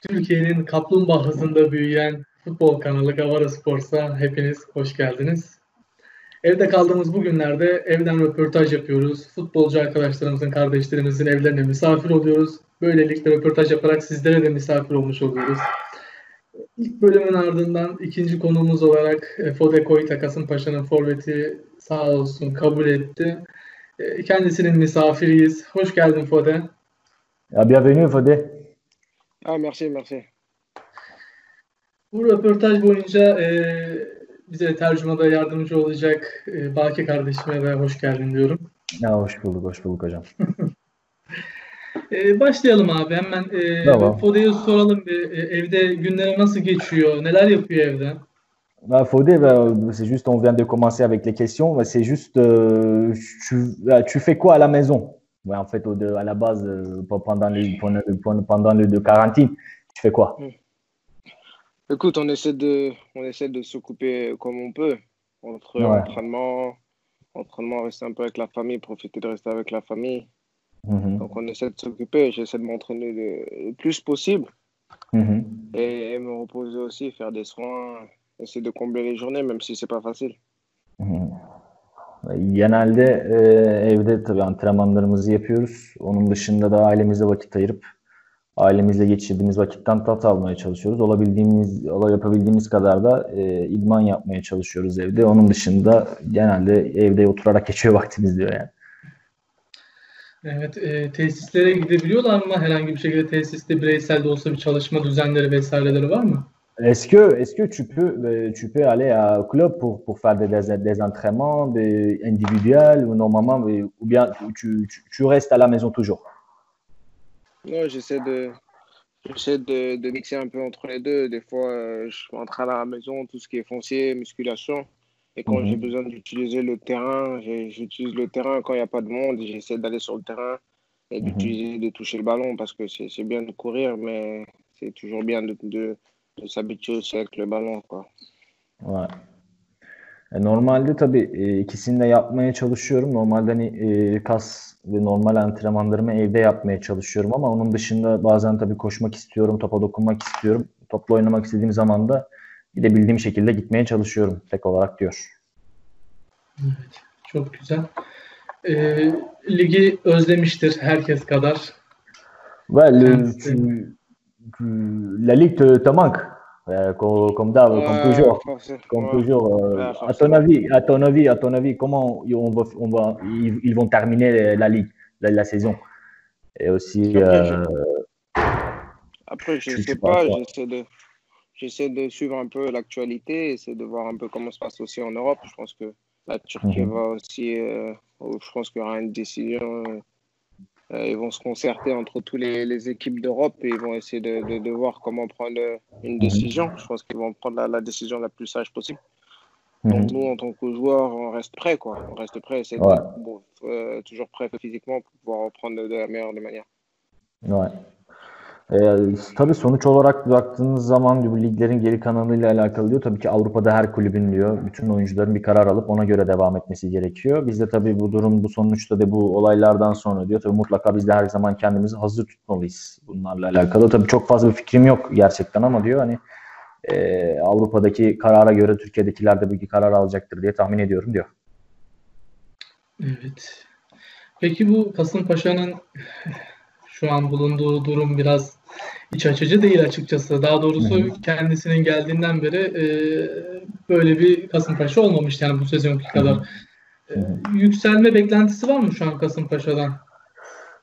Türkiye'nin kaplumbağa hızında büyüyen futbol kanalı Gavara Sports'a hepiniz hoş geldiniz. Evde kaldığımız bu günlerde evden röportaj yapıyoruz. Futbolcu arkadaşlarımızın, kardeşlerimizin evlerine misafir oluyoruz. Böylelikle röportaj yaparak sizlere de misafir olmuş oluyoruz. İlk bölümün ardından ikinci konuğumuz olarak e, Fode Koyta Kasımpaşa'nın forveti sağ olsun kabul etti. E, kendisinin misafiriyiz. Hoş geldin Fode. Ya bienvenue Fode. Ah merci merci. Bu röportaj boyunca e, bize tercümada yardımcı olacak e, Baki kardeşime de hoş geldin diyorum. Ya hoş bulduk, hoş bulduk hocam. e, başlayalım abi hemen. E, tamam. Fode'ye soralım bir e, evde günleri nasıl geçiyor, neler yapıyor evde? Bah, bah, c'est juste, on vient de commencer avec les questions. Bah, c'est juste, euh, tu, tu, fais quoi à la maison ouais, En fait, au, de, à la base, euh, pendant les, pendant, le de quarantine, tu fais quoi? Écoute, on essaie de, on essaie de s'occuper comme on peut. Entre Ouais. entraînement, entraînement, rester un peu avec la famille, profiter de rester avec la famille. Mhm, Donc on essaie de s'occuper. J'essaie de m'entraîner le, plus possible mhm. et, et me reposer aussi, faire des soins, essayer de combler les journées, même si c'est pas facile. Genelde e, evde tabii antrenmanlarımızı yapıyoruz. Onun dışında da ailemize vakit ayırıp ailemizle geçirdiğimiz vakitten tat almaya çalışıyoruz. Olabildiğimiz, yapabildiğimiz kadar da e, idman yapmaya çalışıyoruz evde. Onun dışında genelde evde oturarak geçiyor vaktimiz diyor yani. Evet, e, tesislere gidebiliyorlar mı? Herhangi bir şekilde tesiste bireysel de olsa bir çalışma düzenleri vesaireleri var mı? Est-ce que, est-ce que tu peux, euh, tu peux aller à un club pour, pour faire des, des, des entraînements des individuels ou normalement, mais- ou bien tu, tu, tu restes à la maison toujours? Non, j'essaie de, j'essaie de, de mixer un peu entre les deux. Des fois, euh, je m'entraîne à la maison, tout ce qui est foncier, musculation. Et quand Mhm. j'ai besoin d'utiliser le terrain, j'utilise le terrain. Quand il n'y a pas de monde, j'essaie d'aller sur le terrain et Mhm. d'utiliser, de toucher le ballon parce que c'est c'est bien de courir, mais c'est toujours bien de, de, de s'habituer aussi avec le ballon, quoi. Ouais. E, Normalde tabii e, ikisini de yapmaya çalışıyorum. Normalde hani e, kas ve normal antrenmanlarımı evde yapmaya çalışıyorum ama onun dışında bazen tabii koşmak istiyorum, topa dokunmak istiyorum. Topla oynamak istediğim zaman da gidebildiğim şekilde gitmeye çalışıyorum tek olarak diyor. Evet, çok güzel. E, ligi özlemiştir herkes kadar. Ouais, la ligue te, te manque, euh, comme, comme d'hab, comme toujours. Comme ouais. toujours, euh, Ouais, à ton avis, à ton avis, à ton avis, comment on va, on va, ils, ils vont terminer la ligue, la, la saison? Et aussi, Après, euh, je ne sais pas, quoi j'essaie de, j'essaie de suivre un peu l'actualité, essayer de voir un peu comment se passe aussi en Europe. Je pense que la Turquie Mhm. va aussi, euh, je pense qu'il y aura une décision. Euh, ils vont se concerter entre tous les, équipes d'Europe et ils vont essayer de, de, de voir comment prendre une décision. Je pense qu'ils vont prendre la, la décision la plus sage possible. Donc mhm. nous, en tant que joueurs, on reste prêts, quoi. On reste prêts, c'est Ouais. bon, euh, toujours prêts physiquement pour pouvoir reprendre de, de la meilleure des manières. Ouais. Ee, tabii sonuç olarak baktığınız zaman bu liglerin geri kalanıyla alakalı diyor. Tabii ki Avrupa'da her kulübün diyor. Bütün oyuncuların bir karar alıp ona göre devam etmesi gerekiyor. Biz de tabii bu durum bu sonuçta da bu olaylardan sonra diyor. Tabii mutlaka biz de her zaman kendimizi hazır tutmalıyız bunlarla alakalı. Tabii çok fazla bir fikrim yok gerçekten ama diyor hani e, Avrupa'daki karara göre Türkiye'dekiler de bir karar alacaktır diye tahmin ediyorum diyor. Evet. Peki bu Kasımpaşa'nın şu an bulunduğu durum biraz iç açıcı değil açıkçası. Daha doğrusu hı. kendisinin geldiğinden beri e, böyle bir Kasımpaşa olmamıştı yani bu sezonki kadar. E, hı. yükselme beklentisi var mı şu an Kasımpaşa'dan?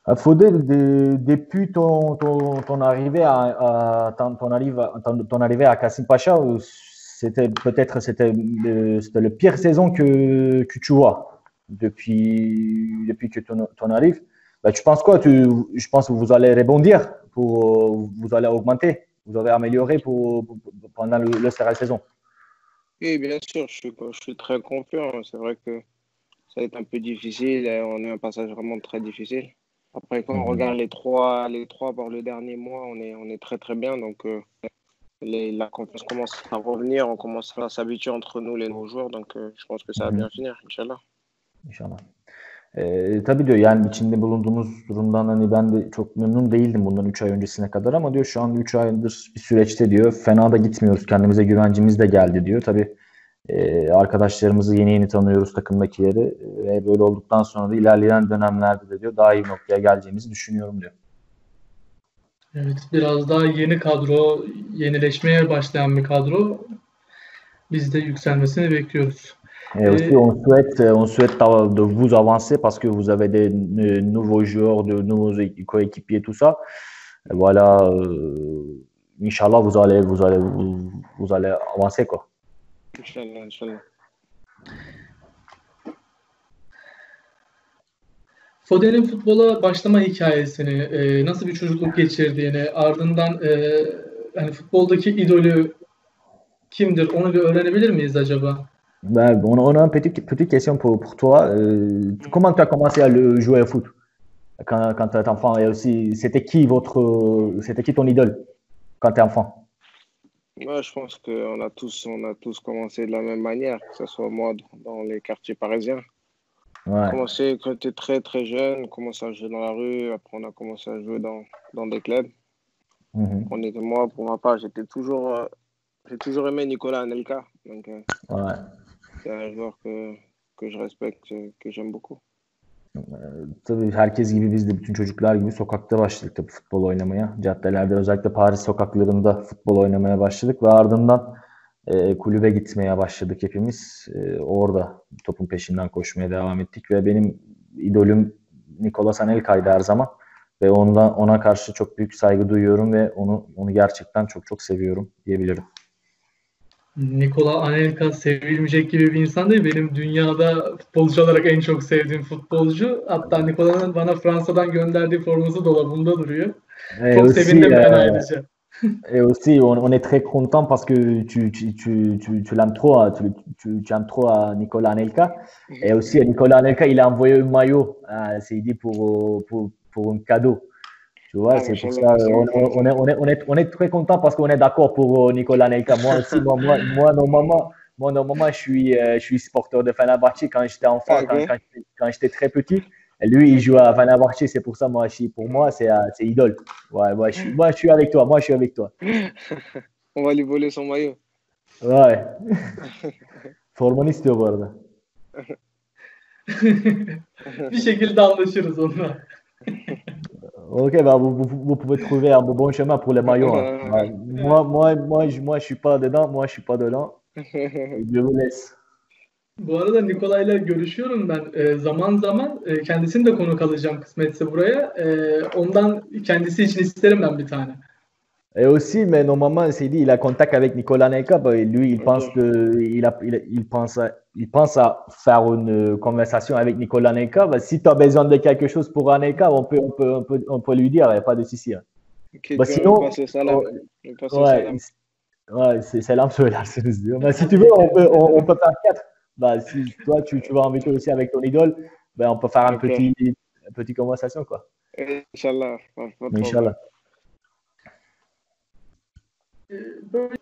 Euh, Faudel, de- depuis ton, ton, ton arrivée à, à- ton, ton arrive- ton, ton arrivée à Kassim Pacha, euh, c'était peut-être c'était le, c'était le pire saison que, que tu vois depuis, depuis que tu en arrives. Bah, tu penses quoi? Tu, je pense que vous allez rebondir, pour, euh, vous allez augmenter, vous allez améliorer pour, pour- pour- pendant le, le saison. Oui, bien sûr, je suis, je suis très confiant. C'est vrai que ça va être un peu difficile. On est un passage vraiment très difficile. Après, quand on Mhm. regarde les trois, les trois par le dernier mois, on est, on est très très bien. Donc, euh, les- la confiance commence à revenir. On commence à s'habituer entre nous, les nouveaux joueurs. Donc, euh, je pense que ça va Mhm. bien finir, Inch'Allah. İnşallah. E, tabii diyor yani içinde bulunduğumuz durumdan hani ben de çok memnun değildim bundan 3 ay öncesine kadar ama diyor şu an 3 aydır bir süreçte diyor fena da gitmiyoruz kendimize güvencimiz de geldi diyor. Tabii e, arkadaşlarımızı yeni yeni tanıyoruz takımdakileri ve böyle olduktan sonra da ilerleyen dönemlerde de diyor daha iyi noktaya geleceğimizi düşünüyorum diyor. Evet biraz daha yeni kadro, yenileşmeye başlayan bir kadro. Biz de yükselmesini bekliyoruz. Et aussi, on souhaite, on souhaite de vous avancer parce que vous avez des nouveaux joueurs, de nouveaux coéquipiers, tout ça. Et voilà, euh, Inch'Allah, vous allez, vous allez, vous, vous allez avancer quoi. İnşallah, inşallah. Foden'in futbola başlama hikayesini, e, nasıl bir çocukluk geçirdiğini, ardından e, hani futboldaki idolü kimdir onu bir öğrenebilir miyiz acaba? Ben, on, on a une petite, petite question pour, pour toi. Euh, comment tu as commencé à le jouer au foot? Quand, quand tu étais enfant Et aussi, c'était qui votre, c'était qui ton idole quand tu es enfant? Ouais, je pense qu'on a tous, on a tous commencé de la même manière, que ce soit moi dans les quartiers parisiens. Ouais. On a commencé quand tu très très jeune, on commencé à jouer dans la rue, après on a commencé à jouer dans, dans des clubs. Mhm. On était, moi, pour ma part, j'étais toujours, euh, j'ai toujours aimé Nicolas Anelka. Donc, euh, Ouais. C'est un joueur que, que je respecte, que j'aime beaucoup. Tabii herkes gibi biz de bütün çocuklar gibi sokakta başladık tabii futbol oynamaya. Caddelerde özellikle Paris sokaklarında futbol oynamaya başladık ve ardından e, kulübe gitmeye başladık hepimiz. E, orada topun peşinden koşmaya devam ettik ve benim idolüm Nicolas Anelka'ydı her zaman ve ondan ona karşı çok büyük saygı duyuyorum ve onu onu gerçekten çok çok seviyorum diyebilirim. Nikola Anelka sevilmeyecek gibi bir insan değil. Benim dünyada futbolcu olarak en çok sevdiğim futbolcu. Hatta Nikola'nın bana Fransa'dan gönderdiği forması dolabımda duruyor. Et Çok aussi, sevindim ben euh, ayrıca. Et aussi, on, on est très content parce que tu, tu, tu, tu, tu l'aimes trop, tu, tu, tu aimes trop à Nicolas Anelka. Et aussi, Nicolas Anelka, il a envoyé un maillot à Seydi pour, pour, pour un cadeau. Tu vois, Ah, c'est pour ça, c'est on, est, on, est, on, est, on est très content parce qu'on est d'accord pour euh, Nicolas Anelka. Moi aussi, moi, moi, moi, normalement, moi, normalement, je suis, euh, je suis supporter de Fenerbahçe quand j'étais enfant, Ah, quand, quand j'étais- quand j'étais très petit. Et lui, il joue à Fenerbahçe, c'est pour ça, moi, je pour moi, c'est euh, c'est idole. Ouais, ouais, je suis, moi, je suis avec toi, moi, je suis avec toi. On va lui voler son maillot. Vay. Formanı istiyor bu arada. bir şekilde anlaşırız onunla. Ok, bah, vous, vous, vous pouvez trouver un bon chemin pour les maillots. hein. Ouais. Moi, moi, moi, je, moi, je suis pas dedans. Moi, je suis pas dedans. Je vous laisse. Bu arada Nikola'yla görüşüyorum ben. Ee, zaman zaman e, kendisini de konuk alacağım kısmetse buraya. Ee, ondan kendisi için isterim ben bir tane. Et aussi, mais normalement, c'est dit, il a contact avec Nicolas Nelka. Bah, lui, il pense que il, a, il, il pense à, il pense à faire une euh, conversation avec Nicolas Nelka. Bah, si tu as besoin de quelque chose pour Anelka, on peut, on peut, on peut, on peut lui dire. Il n'y a pas de souci. hein. Ok, Bah, sinon, ça là. oh, Ouais, c'est söylersiniz diyor. Mais si tu veux, on peut, on, peut faire quatre. Bah, si toi, tu, tu vas inviter aussi avec ton idole, ben, on peut faire un petit, une petite conversation, quoi. Inch'Allah. Inch'Allah. Böyle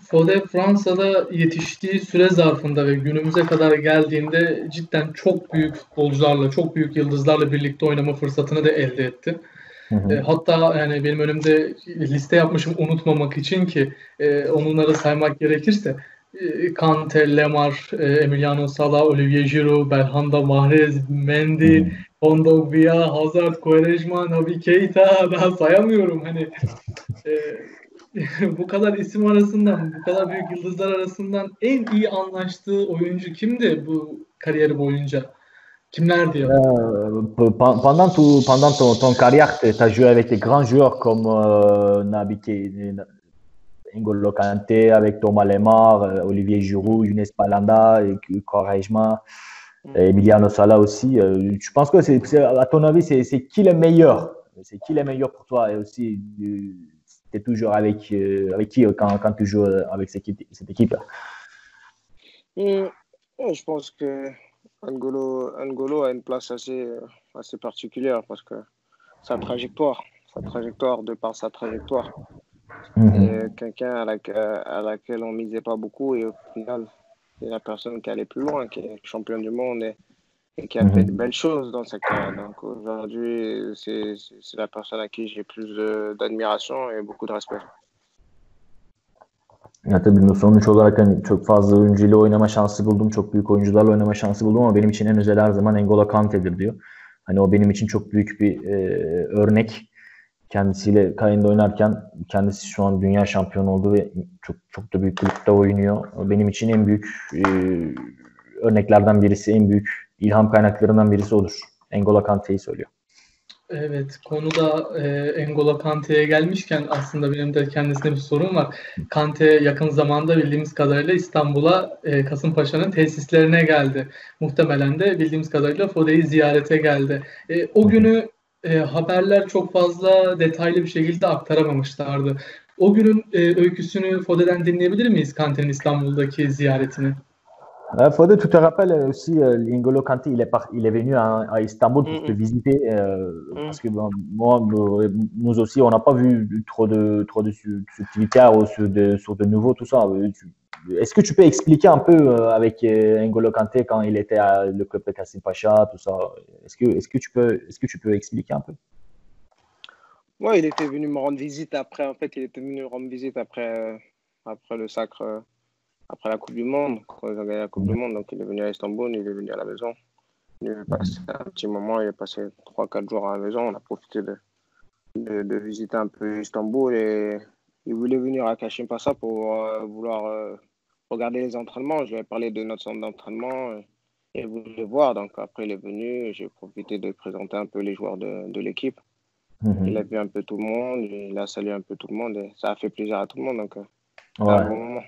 Fode Fransa'da yetiştiği süre zarfında ve günümüze kadar geldiğinde cidden çok büyük futbolcularla, çok büyük yıldızlarla birlikte oynama fırsatını da elde etti. Hı hı. E, hatta yani benim önümde liste yapmışım unutmamak için ki e, onları saymak gerekirse e, Kante, Lemar, e, Emiliano Sala, Olivier Giroud, Belhanda, Mahrez, Mendy, Kondogbia, Hazard, Quaresma, Naby Keita daha sayamıyorum hani e, bu kadar isim arasından, bu kadar büyük yıldızlar arasından en iyi anlaştığı oyuncu kimdi bu kariyeri boyunca? Kimlerdi ya? Euh, pe- pen- pendant tout, pendant ton, ton carrière, tu as joué avec des grands joueurs comme euh, Naby Keita, N'Golo Kanté, avec Thomas Lemar, euh, Olivier Giroud, Younes Balanda, et Quaresma, et Emiliano Sala aussi. Euh, je pense que c'est, c'est- à ton avis, c'est, c'est qui le meilleur? C'est qui le meilleur pour toi? Et aussi, tu es toujours avec, euh, avec qui euh, quand, quand tu joues euh, avec cette équipe, cette équipe Hmm, je pense que N'Golo, N'Golo a une place assez, assez particulière parce que sa trajectoire, sa trajectoire, de par sa trajectoire, c'est quelqu'un à, laquelle- à laquelle on misait pas beaucoup et au final, c'est la personne qui allait plus loin, qui est champion du monde et et qui a fait de belles choses dans sa carrière. Donc aujourd'hui, c'est la personne à qui j'ai plus d'admiration et beaucoup de respect. Ya tabii sonuç olarak hani çok fazla oyuncuyla oynama şansı buldum. Çok büyük oyuncularla oynama şansı buldum ama benim için en özel her zaman N'Golo Kante'dir diyor. Hani o benim için çok büyük bir e, örnek. Kendisiyle kayında oynarken kendisi şu an dünya şampiyonu oldu ve çok çok da büyük kulüpte oynuyor. Benim için en büyük e, örneklerden birisi, en büyük ilham kaynaklarından birisi odur. N'Golo Kante'yi söylüyor. Evet, konuda e, N'Golo Kante'ye gelmişken aslında benim de kendisine bir sorun var. Kante yakın zamanda bildiğimiz kadarıyla İstanbul'a e, Kasımpaşa'nın tesislerine geldi. Muhtemelen de bildiğimiz kadarıyla Fode'yi ziyarete geldi. E, o günü e, haberler çok fazla detaylı bir şekilde aktaramamışlardı. O günün e, öyküsünü Fode'den dinleyebilir miyiz Kante'nin İstanbul'daki ziyaretini? Euh, Fode, tu te rappelles aussi, euh, N'Golo Kanté, il est, par, il est venu à, à Istanbul pour mm -hmm. te visiter, euh, mm -hmm. parce que moi, nous aussi, on n'a pas vu trop de, trop de subtilités sur de, sur de nouveau, tout ça. Est-ce que tu peux expliquer un peu avec N'Golo Kanté quand il était à le club de Kassim Pacha, tout ça? Est-ce que, est que, tu peux, est que tu peux expliquer un peu? Ouais, il était venu me rendre visite après, en fait, il était venu me rendre visite après, après le sacre après la Coupe du Monde, quand ils ont gagné la Coupe du Monde. Donc, il est venu à Istanbul, il est venu à la maison. Il est passé un petit moment, il est passé 3-4 jours à la maison. On a profité de, de, de, visiter un peu Istanbul et il voulait venir à Kashim Passa pour euh, vouloir euh, regarder les entraînements. Je lui ai parlé de notre centre d'entraînement et il voulait voir. Donc, après, il est venu. J'ai profité de présenter un peu les joueurs de, de l'équipe. -hmm. Il a vu un peu tout le monde, il a salué un peu tout le monde et ça a fait plaisir à tout le monde. Donc, euh, ouais. un bon moment.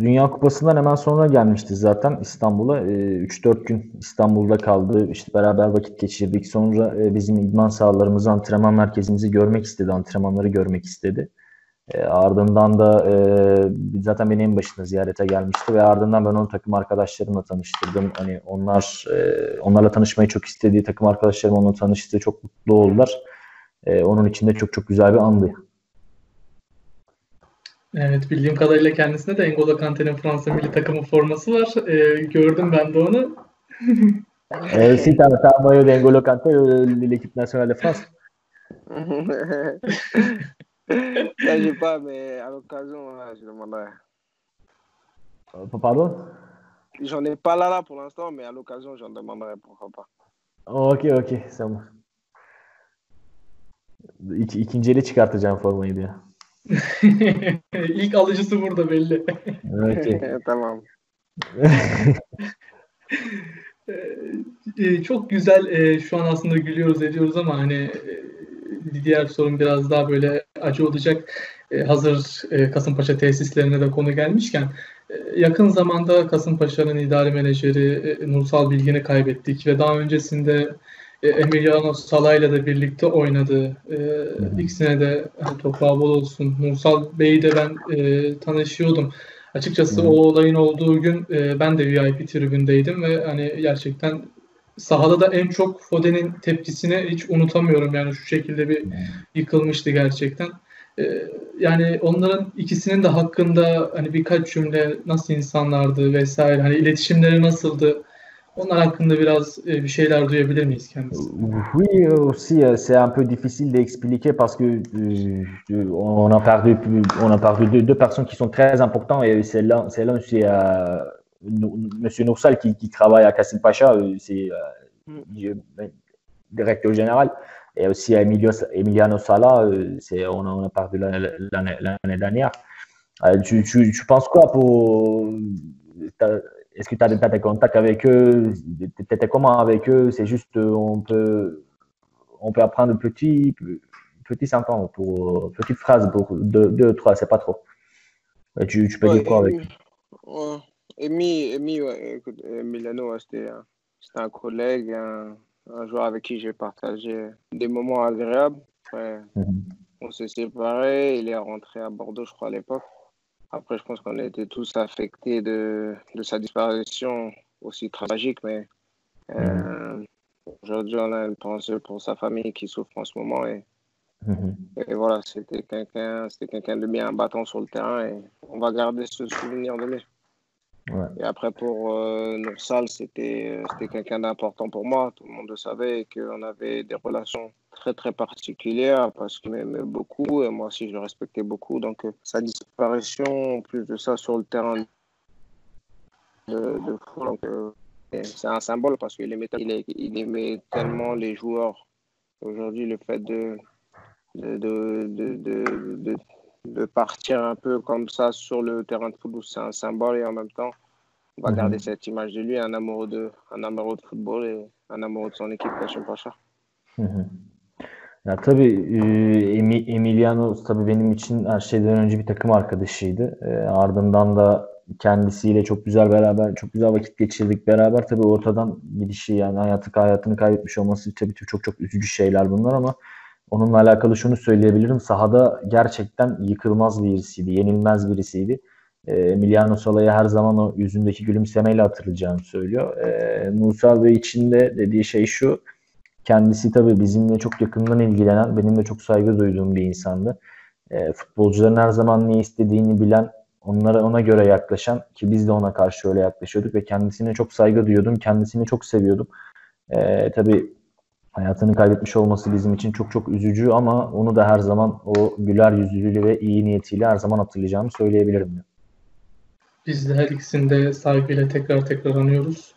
Dünya Kupası'ndan hemen sonra gelmişti zaten İstanbul'a. 3-4 gün İstanbul'da kaldı. İşte beraber vakit geçirdik. Sonra bizim idman sahalarımızı, antrenman merkezimizi görmek istedi. Antrenmanları görmek istedi. Ardından da zaten beni en başında ziyarete gelmişti ve ardından ben onu takım arkadaşlarımla tanıştırdım. Hani onlar onlarla tanışmayı çok istediği takım arkadaşlarım onunla tanıştı. Çok mutlu oldular. Onun için de çok çok güzel bir andı. Evet bildiğim kadarıyla kendisinde de N'Golo Kante'nin Fransa milli takımı forması var. Ee, gördüm ben de onu. euh, si, t'as as un maillot d'Engolo Kanté l'équipe nationale de France Ça, j'ai pas, mais à l'occasion, je demanderai. Pardon J'en ai pas là, là pour l'instant, mais à l'occasion, j'en demanderai, pourquoi pas. Ok, ok, ça mı? İki, ikinci ele çıkartacağım formayı diyor. İlk alıcısı burada belli. Okay. tamam. Ee, çok güzel e, şu an aslında gülüyoruz ediyoruz ama hani e, diğer sorun biraz daha böyle acı olacak. E, hazır Kasımpaşa tesislerine de konu gelmişken yakın zamanda Kasımpaşa'nın idari menajeri Nursal Bilgin'i kaybettik ve daha öncesinde Emiliano Sala ile de birlikte oynadı. E, ikisine de hani, toprağı bol olsun. Nursal Bey'i de ben e, tanışıyordum. Açıkçası Hı. o olayın olduğu gün e, ben de VIP tribündeydim ve hani gerçekten sahada da en çok Foden'in tepkisini hiç unutamıyorum. Yani şu şekilde bir yıkılmıştı gerçekten. E, yani onların ikisinin de hakkında hani birkaç cümle nasıl insanlardı vesaire hani iletişimleri nasıldı? Onlar hakkında biraz bir şeyler duyabilir miyiz kendisi? Oui, aussi, c'est un peu difficile d'expliquer parce que euh, on a perdu, on a perdu deux, deux, personnes qui sont très importantes et c'est l'un, c'est l'un, c'est euh, Monsieur Noursal qui, qui, travaille à Kassim Pacha, c'est euh, directeur général, et aussi Emilio, Emiliano Sala, c'est on a, on a perdu l'année, l'année dernière. Tu, tu, tu penses quoi pour est-ce que tu as, as, des contacts avec eux? Tu étais comment avec eux? C'est juste, on peut, on peut apprendre petit, petit sentence, pour, petite phrase, pour deux, deux trois, c'est pas trop. Tu, tu peux ouais, dire quoi avec ouais. Emi, Emi ouais, écoute, Milano, c'était un collègue, un, un, joueur avec qui j'ai partagé des moments agréables. Ouais. Mm -hmm. On s'est séparés, il est rentré à Bordeaux, je crois, à l'époque. Après, je pense qu'on a été tous affectés de, de sa disparition aussi tragique, mais euh, aujourd'hui, on a une pensée pour sa famille qui souffre en ce moment. Et, Mhm. et voilà, c'était quelqu'un quelqu'un de bien battant sur le terrain et on va garder ce souvenir de lui. Ouais. Et après, pour euh, Noursal, c'était quelqu'un d'important pour moi. Tout le monde le savait qu'on avait des relations très, très particulières parce qu'il m'aimait beaucoup et moi aussi, je le respectais beaucoup. Donc, sa disparition, en plus de ça, sur le terrain de, de foot, c'est un symbole parce qu'il aimait, il, il aimait tellement les joueurs. Aujourd'hui, le fait de, de, de, de, de, partir un peu comme ça sur le terrain de football, c'est un symbole et en même temps, on va mhm. garder cette image de lui, un amoureux de, un amoureux de football et un amoureux de son équipe, Kaşım Paşa. Ya tabii Emiliano tabii benim için her şeyden önce bir takım arkadaşıydı. E, ardından da kendisiyle çok güzel beraber çok güzel vakit geçirdik beraber. Tabii ortadan gidişi yani hayatı hayatını kaybetmiş olması tabii çok çok üzücü şeyler bunlar ama onunla alakalı şunu söyleyebilirim. Sahada gerçekten yıkılmaz birisiydi, yenilmez birisiydi. E, Emiliano Sala'yı her zaman o yüzündeki gülümsemeyle hatırlayacağını söylüyor. E, Musa Bey için de dediği şey şu. Kendisi tabii bizimle çok yakından ilgilenen, benim de çok saygı duyduğum bir insandı. E, futbolcuların her zaman ne istediğini bilen, onlara ona göre yaklaşan ki biz de ona karşı öyle yaklaşıyorduk ve kendisine çok saygı duyuyordum, kendisini çok seviyordum. E, tabii hayatını kaybetmiş olması bizim için çok çok üzücü ama onu da her zaman o güler yüzlülüğü ve iyi niyetiyle her zaman hatırlayacağımı söyleyebilirim. Biz de her ikisini de saygıyla tekrar tekrar anıyoruz.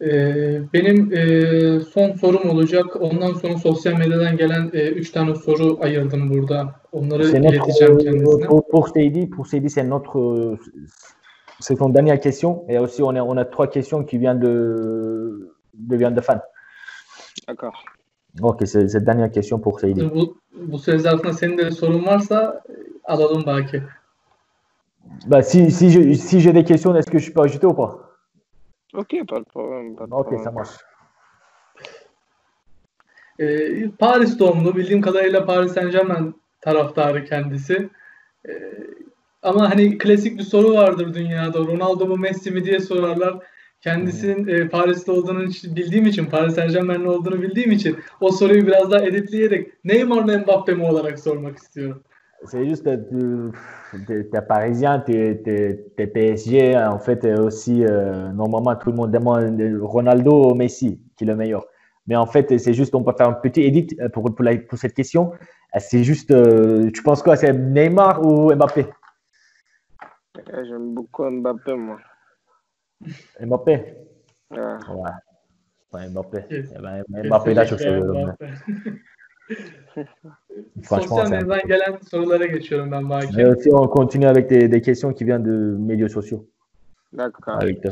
Ee, benim e, son sorum olacak. Ondan sonra sosyal medyadan gelen e, üç tane soru ayırdım burada. Onları c'est ileteceğim notre, kendisine. Pour, pour Seydi, pour Seydi c'est notre c'est ton dernière question et aussi on a on a trois questions qui viennent de de viennent de fans. D'accord. Ok, c'est cette dernière question pour Seydi. Bu, bu senin de sorun varsa alalım belki. Bah, si si je si j'ai des questions, est-ce que je peux ajouter ou pas? Ok, pas de problème. Pas de ok, problème. ça marche. Ee, Paris doğumlu. Bildiğim kadarıyla Paris Saint Germain taraftarı kendisi. Ee, ama hani klasik bir soru vardır dünyada. Ronaldo mu Messi mi diye sorarlar. Kendisinin e, Paris'te olduğunu bildiğim için, Paris Saint Germain'li olduğunu bildiğim için o soruyu biraz daha editleyerek Neymar mı Mbappe mi olarak sormak istiyorum. C'est juste, tu es parisien, tu es, PSG, en fait, aussi, euh, normalement, tout le monde demande Ronaldo ou Messi, qui est le meilleur. Mais en fait, c'est juste, on peut faire un petit edit pour, pour, la, pour cette question. C'est juste, euh, tu penses quoi, c'est Neymar ou Mbappé? J'aime beaucoup Mbappé, moi. Mbappé? Ouais. ouais. Mbappé. Eh ben, Mbappé, là, je fais Sosyal medyadan gelen sorulara geçiyorum ben Baki. Aussi, on continue avec des, des questions qui viennent de médias sociaux. D'accord. Avec ta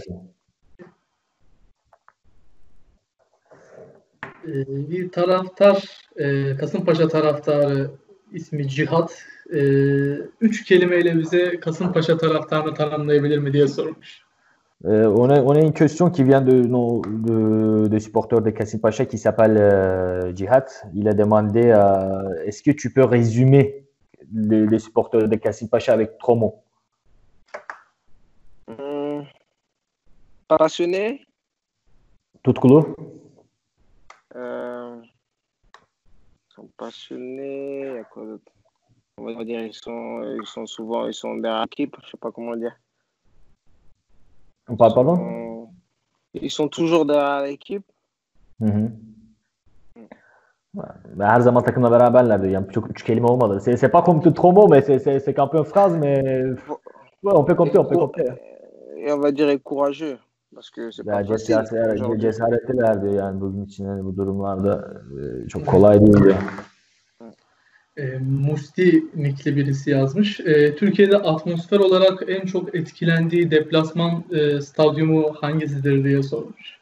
Ee, bir taraftar, e, Kasımpaşa taraftarı ismi Cihat. E, üç kelimeyle bize Kasımpaşa taraftarını tanımlayabilir mi diye sormuş. Euh, on, a, on, a, une question qui vient de, nos, de, de supporters de Kassim Pacha qui s'appelle euh, Jihad. Il a demandé euh, est-ce que tu peux résumer les, les supporters de Kassim Pacha avec trois mots? Hum, Passionné. Tout couleur Ils sont passionnés. On va dire ils sont, ils sont souvent ils sont derrière l'équipe. Je sais pas comment dire. On parle pardon Ils sont toujours derrière l'équipe. Hı hı. Her zaman takımla beraberlerdi. Yani çok üç kelime olmadı. C'est, c'est pas comme trop mot, mais c'est, c'est, c'est qu'un peu une phrase, mais ouais, on peut compter, on peut compter. Et on va dire courageux. Parce que c'est pas facile. Cesaret, cesaretlilerdi yani bugün için yani bu durumlarda çok kolay değildi. E, Musti nikli birisi yazmış. E, Türkiye'de atmosfer olarak en çok etkilendiği deplasman e, stadyumu hangisidir diye sormuş.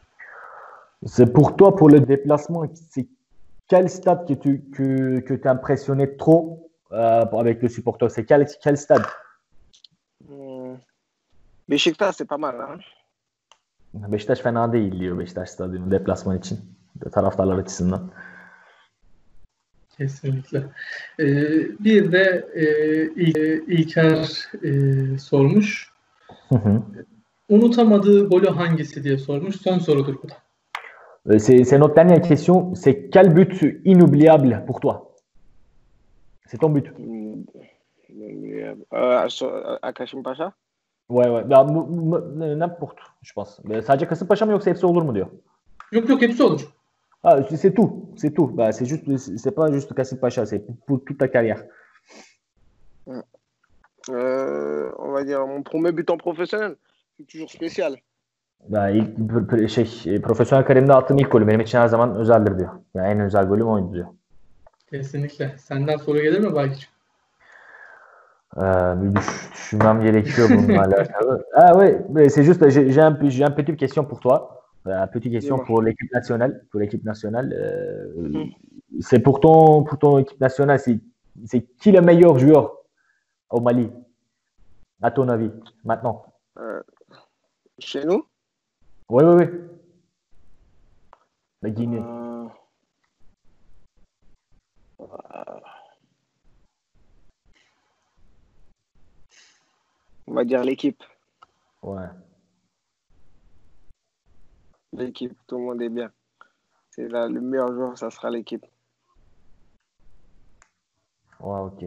C'est pour toi, pour le déplacement, c'est quel stade que tu que, que t'impressionnait trop euh, avec le supporter C'est quel, quel stade hmm. Beşiktaş c'est pas mal. Hein? Beşiktaş fena değil diyor Beşiktaş stadyumu deplasman için. Taraftarlar açısından. Kesinlikle. Ee, bir de e, İlker e, sormuş. Hı hı. Unutamadığı golü hangisi diye sormuş. Son sorudur bu da. C'est, c'est notre dernière question. C'est quel but inoubliable pour toi C'est ton but. Euh, à Kashim Pacha Ouais ouais. Ya, bu- bu- n'importe je pense. Ee, Sadece Kasımpaşa mı yoksa hepsi olur mu diyor. Yok yok hepsi olur. Ah, c'est tout, c'est tout. Bah, c'est juste, c'est pas juste Kasımpaşa, c'est pour, pour toute ta carrière. Euh, on va dire mon premier but en professionnel. C'est toujours spécial. Bah, ilk, şey, profesyonel kariyerimde attığım ilk golü benim için her zaman özeldir diyor. Yani en özel golüm oydu diyor. Kesinlikle. Senden soru gelir mi Baykiç? Ee, bir düş- düşünmem gerekiyor bununla alakalı. Ah ouais, mais c'est juste, j'ai un, j'ai une petite question pour toi. Euh, petite question pour l'équipe nationale. Pour l'équipe nationale, euh, c'est pour ton, pour ton équipe nationale, c'est c'est qui le meilleur joueur au Mali, à ton avis, maintenant? Chez nous? Oui, oui, oui. La Guinée. Euh, On va dire l'équipe. Ouais. L'équipe, tout le monde est bien. C'est là, le meilleur joueur, ça sera l'équipe. Ouais, ok.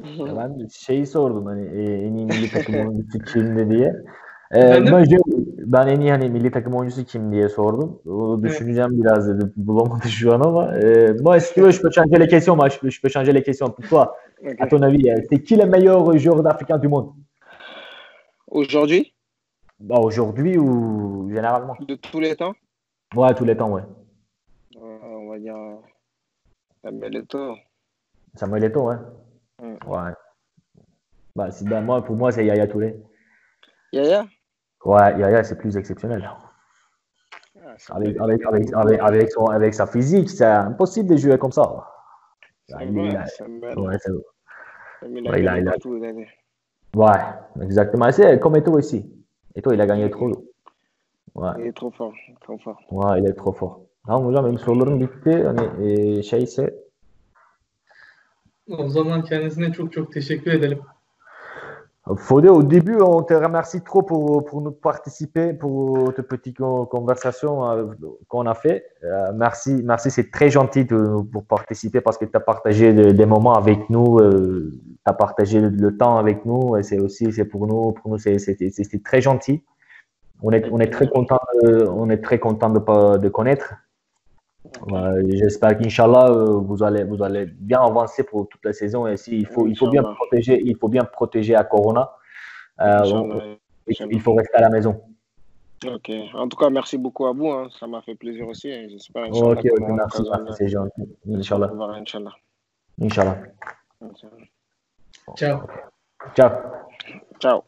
Ben şeyi sordum hani e, en iyi milli takım oyuncusu kimdi diye. Ee, Efendim? ben, ben en iyi hani milli takım oyuncusu kim diye sordum. Onu Evet. düşüneceğim biraz dedi. Bulamadı şu an ama. E, tu veux, je peux changer les questions. Moi, je peux, changer les questions. Pour toi, Ok. à ton avis, euh, c'est qui le meilleur joueur d'Africain du monde? Aujourd'hui, Bah, aujourd'hui ou généralement? de tous les temps, Ouais, tous les temps, ouais. euh, on va dire euh, Samuel Eto'o. Samuel Eto'o, ouais. Mm. Ouais. Bah, bah, moi, pour moi, c'est Yaya Touré. Yaya Ouais, Yaya, c'est plus exceptionnel. Ah, Avec, avec, avec, avec, avec, son, avec sa physique, c'est impossible de jouer comme ça. Ah, il là. Samuel. Ouais, c'est- a Ouais, il a- il a- ouais, exactement. C'est comme Eto ici. Eto, il a gagné trop. Ouais, Il est trop fort, trop fort. ouais, il est trop fort. Tamam hocam benim sorularım bitti. Hani e, şeyse O zaman kendisine çok çok teşekkür edelim. Fodé, au début, on te remercie trop pour, pour nous participer, pour tes petites con- conversations euh, qu'on a fait. Euh, merci, merci, c'est très gentil de, pour participer parce que tu as partagé de- des moments avec nous, tu as partagé le, le temps avec nous et c'est aussi, c'est pour nous, pour nous, c'est- c'était très gentil. On est, on est très content de, on est très content de, pas- de connaître. Euh, J'espère qu'Inch'Allah, euh, vous allez, vous allez bien avancer pour toute la saison. Et si, il, faut, il, faut bien protéger, il faut bien protéger à Corona. Euh, on- il, faut rester à la maison. Ok. En tout cas, merci beaucoup à vous. hein. Ça m'a fait plaisir aussi. J'espère Ok, merci, c'est gentil. Inch'Allah. Chao. Chao. Chao.